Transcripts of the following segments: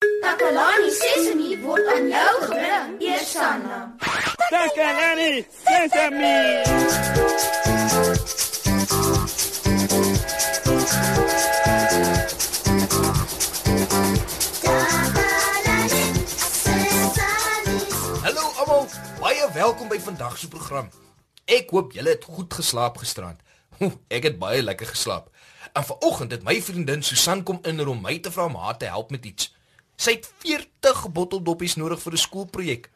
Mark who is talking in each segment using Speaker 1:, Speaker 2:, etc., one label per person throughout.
Speaker 1: Takalani Sesemi word aan jou gebring, Eersanna.
Speaker 2: Takalani Sesemi.
Speaker 3: Hallo almal, baie welkom by vandag se program. Ek hoop julle het goed geslaap gisterand. Ek het baie lekker geslaap. En vanoggend het my vriendin Susan kom in om my te vra om haar te help met iets. Sy het 40 botteldoppies nodig vir 'n skoolprojek.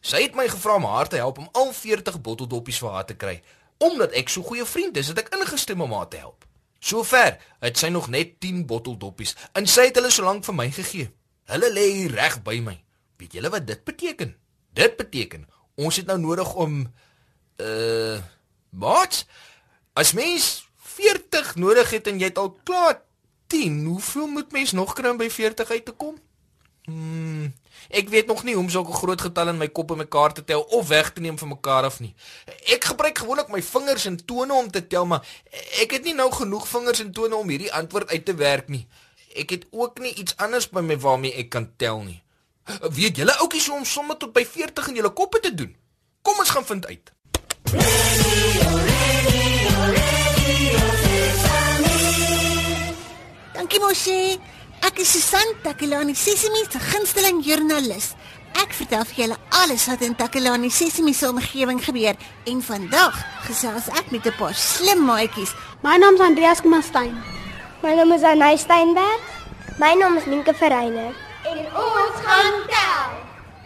Speaker 3: Sy het my gevra om haar te help om al 40 botteldoppies vir haar te kry, omdat ek so goeie vriend is, het ek ingestem om haar te help. Sover het sy nog net 10 botteldoppies en sy het hulle so lank vir my gegee. Hulle lê reg by my. Weet julle wat dit beteken? Dit beteken ons het nou nodig om uh wat? As mens 40 nodig het en jy het al klaar 10, hoeveel moet mens nog kry om by 40 uit te kom? Hmm, ek weet nog nie hoe om sulke groot getalle in my kop en mekaar te tel of weg te neem van mekaar af nie. Ek gebruik gewoonlik my vingers en tone om te tel, maar ek het nie nou genoeg vingers en tone om hierdie antwoord uit te werk nie. Ek het ook nie iets anders by my waarmee ek kan tel nie. Weet julle oukies hoe om somme tot by 40 in julle koppe te doen? Kom ons gaan vind uit.
Speaker 4: Dankie Moshi. Ek is Susan Takelani Sesimi se gunsteling joernalis. Ek vertel vir julle alles wat in Takelani Sesimi se omgewing gebeur en vandag gesels ek met 'n paar slim maatjies.
Speaker 5: My naam is Andreas Komastyn.
Speaker 6: My naam is Anay Steinberg. My naam is Minke Verreine.
Speaker 1: En ons gaan tel.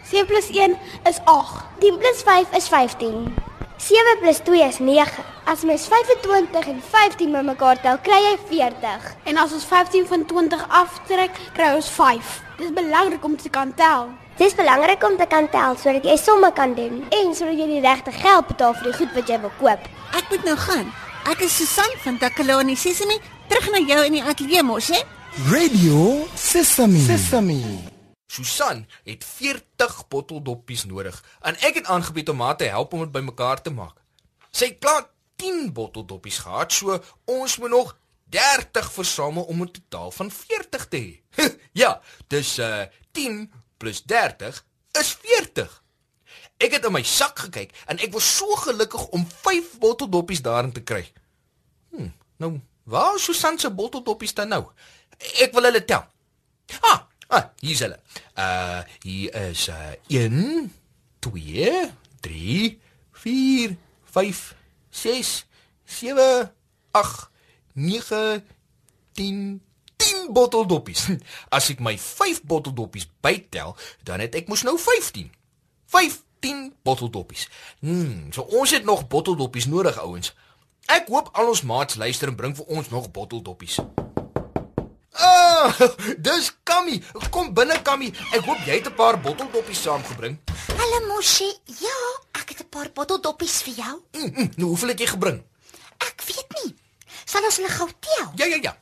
Speaker 5: 7 + 1 is 8.
Speaker 6: 10 + 5 is 15. 7 + 2 is 9. As mens 25 en 15 bymekaar tel, kry jy 40.
Speaker 5: En as ons 15 van 20 aftrek, kry ons 5. Dis belangrik om te kan tel.
Speaker 6: Dis belangrik om te kan tel sodat jy somme kan doen en sodat jy die regte geld betaal vir die goed wat jy wil koop.
Speaker 4: Ek moet nou gaan. Ek is Susan van Takelani Sesimi. Terug na jou in die ateljee Moshi.
Speaker 7: Radio Sesame. Sesame.
Speaker 3: Susan het 40 botteldoppies nodig en ek het aangebied om haar te help om dit bymekaar te maak. Sy het klaar 10 botteldoppies gehad, so ons moet nog 30 versamel om 'n totaal van 40 te hê. ja, dis uh 10 plus 30 is 40. Ek het in my sak gekyk en ek was so gelukkig om 5 botteldoppies daarin te kry. Hm, nou, waar is Susan se botteldoppies dan nou? Ek wil hulle tel. Ah, ah hier is hulle. Uh hier is uh 1 2 3 4 5 6 7 8 9 10 10 botteldoppies. As ek my 5 botteldoppies bytel, dan het ek mos nou 15. 15 botteldoppies. Hmm, so ons het nog botteldoppies nodig, ouens. Ek hoop al ons maats luister en bring vir ons nog botteldoppies. Ah, dis Kammy. Kom binne Kammy. Ek hoop jy het 'n paar botteldoppies saamgebring.
Speaker 4: Hallo Moshi. Ja, ek het 'n paar botteldoppies vir jou.
Speaker 3: Mm, mm, nou hoeveel het jy gebring?
Speaker 4: Ek weet nie. Sal ons hulle gou tel?
Speaker 3: Ja, ja, ja.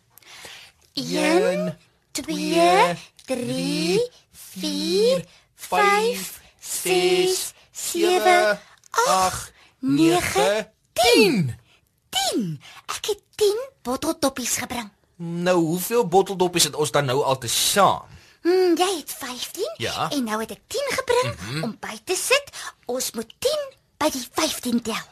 Speaker 4: 1 2 3 4 5 6 7 8 9
Speaker 3: 10.
Speaker 4: 10. Ek het 10 botteldoppies gebring.
Speaker 3: Nou, hoeveel botteldoppies het ons dan nou al te saam?
Speaker 4: Hm, jy het 15
Speaker 3: Ja.
Speaker 4: en nou het ek 10 gebring mm -hmm. om by te sit. Ons moet 10 by die 15 tel.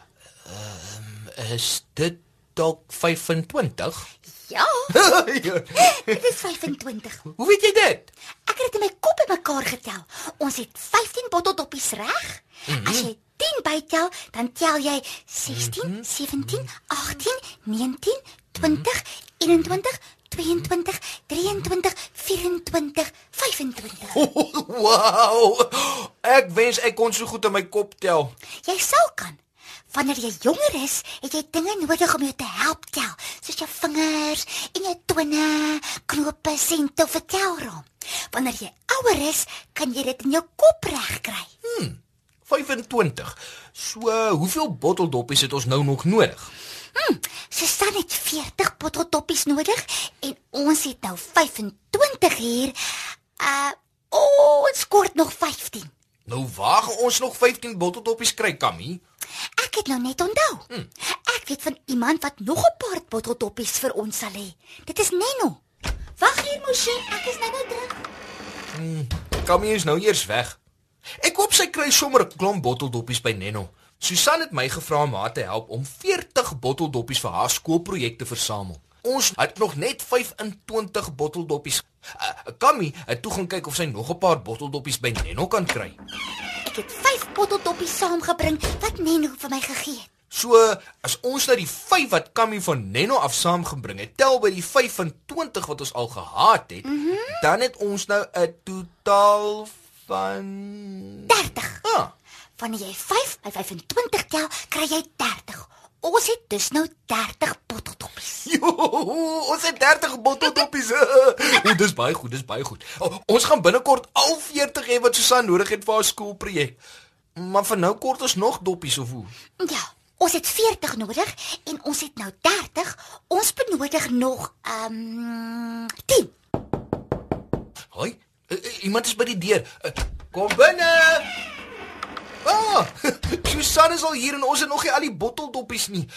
Speaker 3: Is dit dalk 25?
Speaker 4: Ja, dit is 25.
Speaker 3: Hoe weet jy dit?
Speaker 4: Ek het dit in my kop in mekaar getel. Ons het 15 botteldoppies reg. Mm -hmm. As jy 10 bytel, dan tel jy 16, mm -hmm. 17, 18, 19, 20, 21, 22, 23, 24, 25.
Speaker 3: Wow! Ek wens ek kon so goed in my kop tel.
Speaker 4: Jy sal kan. Wanneer jy jonger is, het jy dinge nodig om jou te help tel, soos jou vingers en jou tone, knope en te vertelrom. Wanneer jy ouer is, kan jy dit in jou kop regkry.
Speaker 3: 25. So, hoeveel botteldoppies het ons nou nog nodig?
Speaker 4: Hm, Susan het 40 botteldoppies nodig en ons het nou 25 hier. Uh ons kort nog 15.
Speaker 3: Nou waar ons nog 15 botteldoppies kry, Kammy?
Speaker 4: Ek het nou net onthou. Hm. Ek weet van iemand wat nog 'n paar botteldoppies vir ons sal hê. Dit is Neno. Wag hier, Moshi, ek is nou nou terug.
Speaker 3: Kammy is nou eers weg. Ek hoop sy kry sommer 'n klomp botteldoppies by Nenno. Susan het my gevra om haar te help om 40 botteldoppies vir haar skoolprojek te versamel. Ons het nog net 25 botteldoppies. Uh, Kammy het toe gaan kyk of sy nog 'n paar botteldoppies by Nenno kan kry.
Speaker 4: Ek het 5 botteldoppies saamgebring wat Neno vir my gegee het.
Speaker 3: So as ons nou die 5 wat Kammy van Nenno af saamgebring het, tel by die 25 wat ons al gehad het, mm -hmm. dan het ons nou 'n totaal van
Speaker 4: 30.
Speaker 3: Ah,
Speaker 4: Wanneer jy 5 by 25 tel, kry jy 30. Ons het dus nou 30 botteldoppies.
Speaker 3: Jo, ons het 30 botteldoppies. O, dis baie goed, dis baie goed. O, ons gaan binnekort al 40 hê wat Susan nodig het vir haar skoolprojek. Maar vir nou kort ons nog doppies of hoe?
Speaker 4: Ja, ons het 40 nodig en ons het nou 30. Ons benodig nog ehm um, 10.
Speaker 3: Hoi, iemand is by die deur. Uh, kom binne. Ah, Susan is al hier en ons het nog nie al die botteldoppies nie.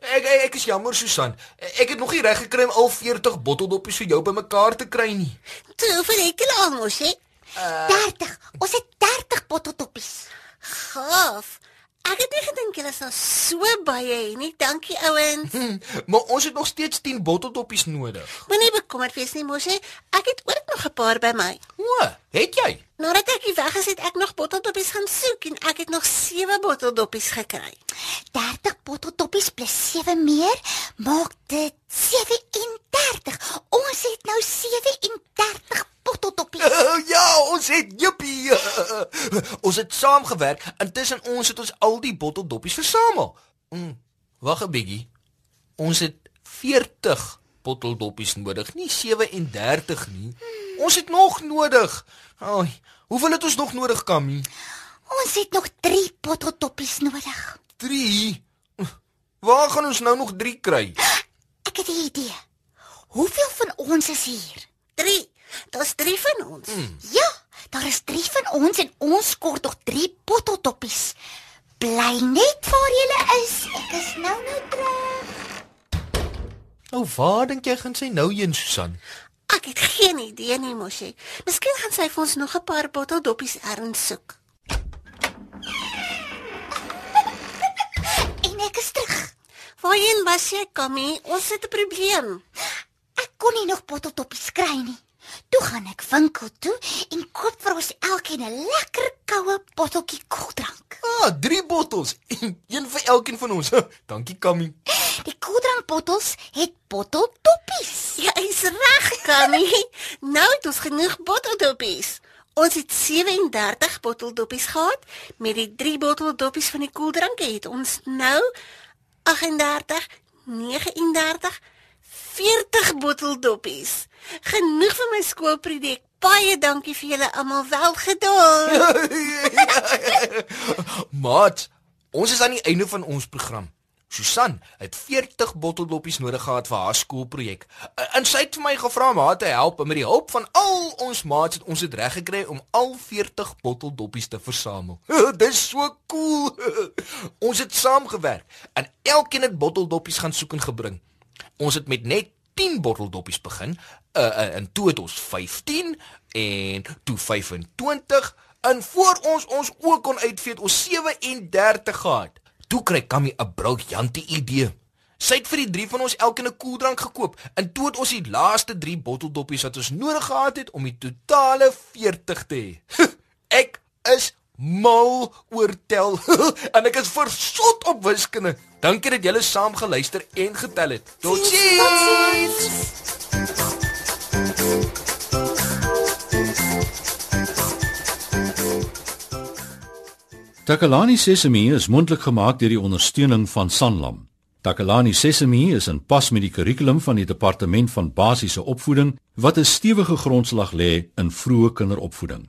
Speaker 3: Ek ek, ek is jammer Susan. Ek het nog nie reg gekry om al 40 botteldoppies vir jou bymekaar te kry nie.
Speaker 8: Toe vir ek al mos hè.
Speaker 4: 30. Ons het 30 botteldoppies.
Speaker 8: Gaaf. Ek het nie gedink julle sal so baie hê nie. Dankie ouens.
Speaker 3: Hm, maar ons het nog steeds 10 botteldoppies nodig.
Speaker 8: Moenie bekommerd wees nie mos hè. Ek het ook nog 'n paar by my.
Speaker 3: O, het jy?
Speaker 8: Nadat ek hier weg is, het ek nog botteldoppies gaan soek en ek het nog 7 botteldoppies gekry.
Speaker 4: 30 botteldoppies plus 7 meer maak dit 37. Ons het nou 37 botteldoppies.
Speaker 3: Uh, ja, ons het jippie. Uh, ons het saamgewerk en tussen ons het ons al die botteldoppies versamel. Mm, Wag 'n bietjie. Ons het 40 botteldoppies nodig, nie 37 nie. Ons het nog nodig. Ai, hoeveel het ons nog nodig, Kammy?
Speaker 4: Ons het nog 3 botteldoppies nodig.
Speaker 3: 3. Waar gaan ons nou nog 3 kry?
Speaker 4: Ek het 'n idee. Hoeveel van ons is hier?
Speaker 8: 3. Daar's 3 van ons. Mm.
Speaker 4: Ja, daar is 3 van ons en ons kort nog 3 botteldoppies. Bly net waar jy is. Ek is nou nou terug.
Speaker 3: Nou, waar dink jy gaan sy nou heen, Susan?
Speaker 8: Ek het geen idee nie mos hè. Miskien gaan sy vir ons nog 'n paar botteldoppies erns soek.
Speaker 4: En ek is terug.
Speaker 8: Waarheen was jy, Kammy? Ons het 'n probleem.
Speaker 4: Ek kon nie nog botteldoppies kry nie. Toe gaan ek winkel toe en koop vir ons elkeen 'n lekker koue botteltjie koeldrank.
Speaker 3: Ah, 3 bottels. Een vir elkeen van ons. Dankie, Kammy.
Speaker 4: Die koeldrankbottels het botteldoppies.
Speaker 8: Jy is reg, Kammy. nou het ons genoeg botteldoppies. Ons het 37 botteldoppies gehad. Met die 3 botteldoppies van die koeldranke het ons nou 38, 39, 40 botteldoppies. Genoeg vir my skoolprojek. Baie dankie vir julle almal wel gedaan.
Speaker 3: Maat, ons is aan die einde van ons program. Susan het 40 botteldoppies nodig gehad vir haar skoolprojek. En sy het vir my gevra om haar te help en met die hulp van al ons maats het ons dit reg gekry om al 40 botteldoppies te versamel. Dis so cool. ons het saamgewerk en elkeen het botteldoppies gaan soek en gebring. Ons het met net 10 botteldoppies begin. Uh, en toe het ons 15 en toe 25 en voor ons ons ook kon uitvee het ons 37 gehad. Toe kry Kammy 'n briljante idee. Sy het vir die drie van ons elkeen 'n koeldrank gekoop en toe het ons die laaste 3 botteldoppies wat ons nodig gehad het om die totale 40 te hê. ek is mal oor tel en ek is versot op wiskunde. Dankie dat julle saam geluister en getel het. Totsiens.
Speaker 9: Takalani Sesemi is mondelik gemaak deur die ondersteuning van Sanlam. Takalani Sesemi is in pas met die kurrikulum van die departement van basiese opvoeding wat 'n stewige grondslag lê in vroeë kinderopvoeding.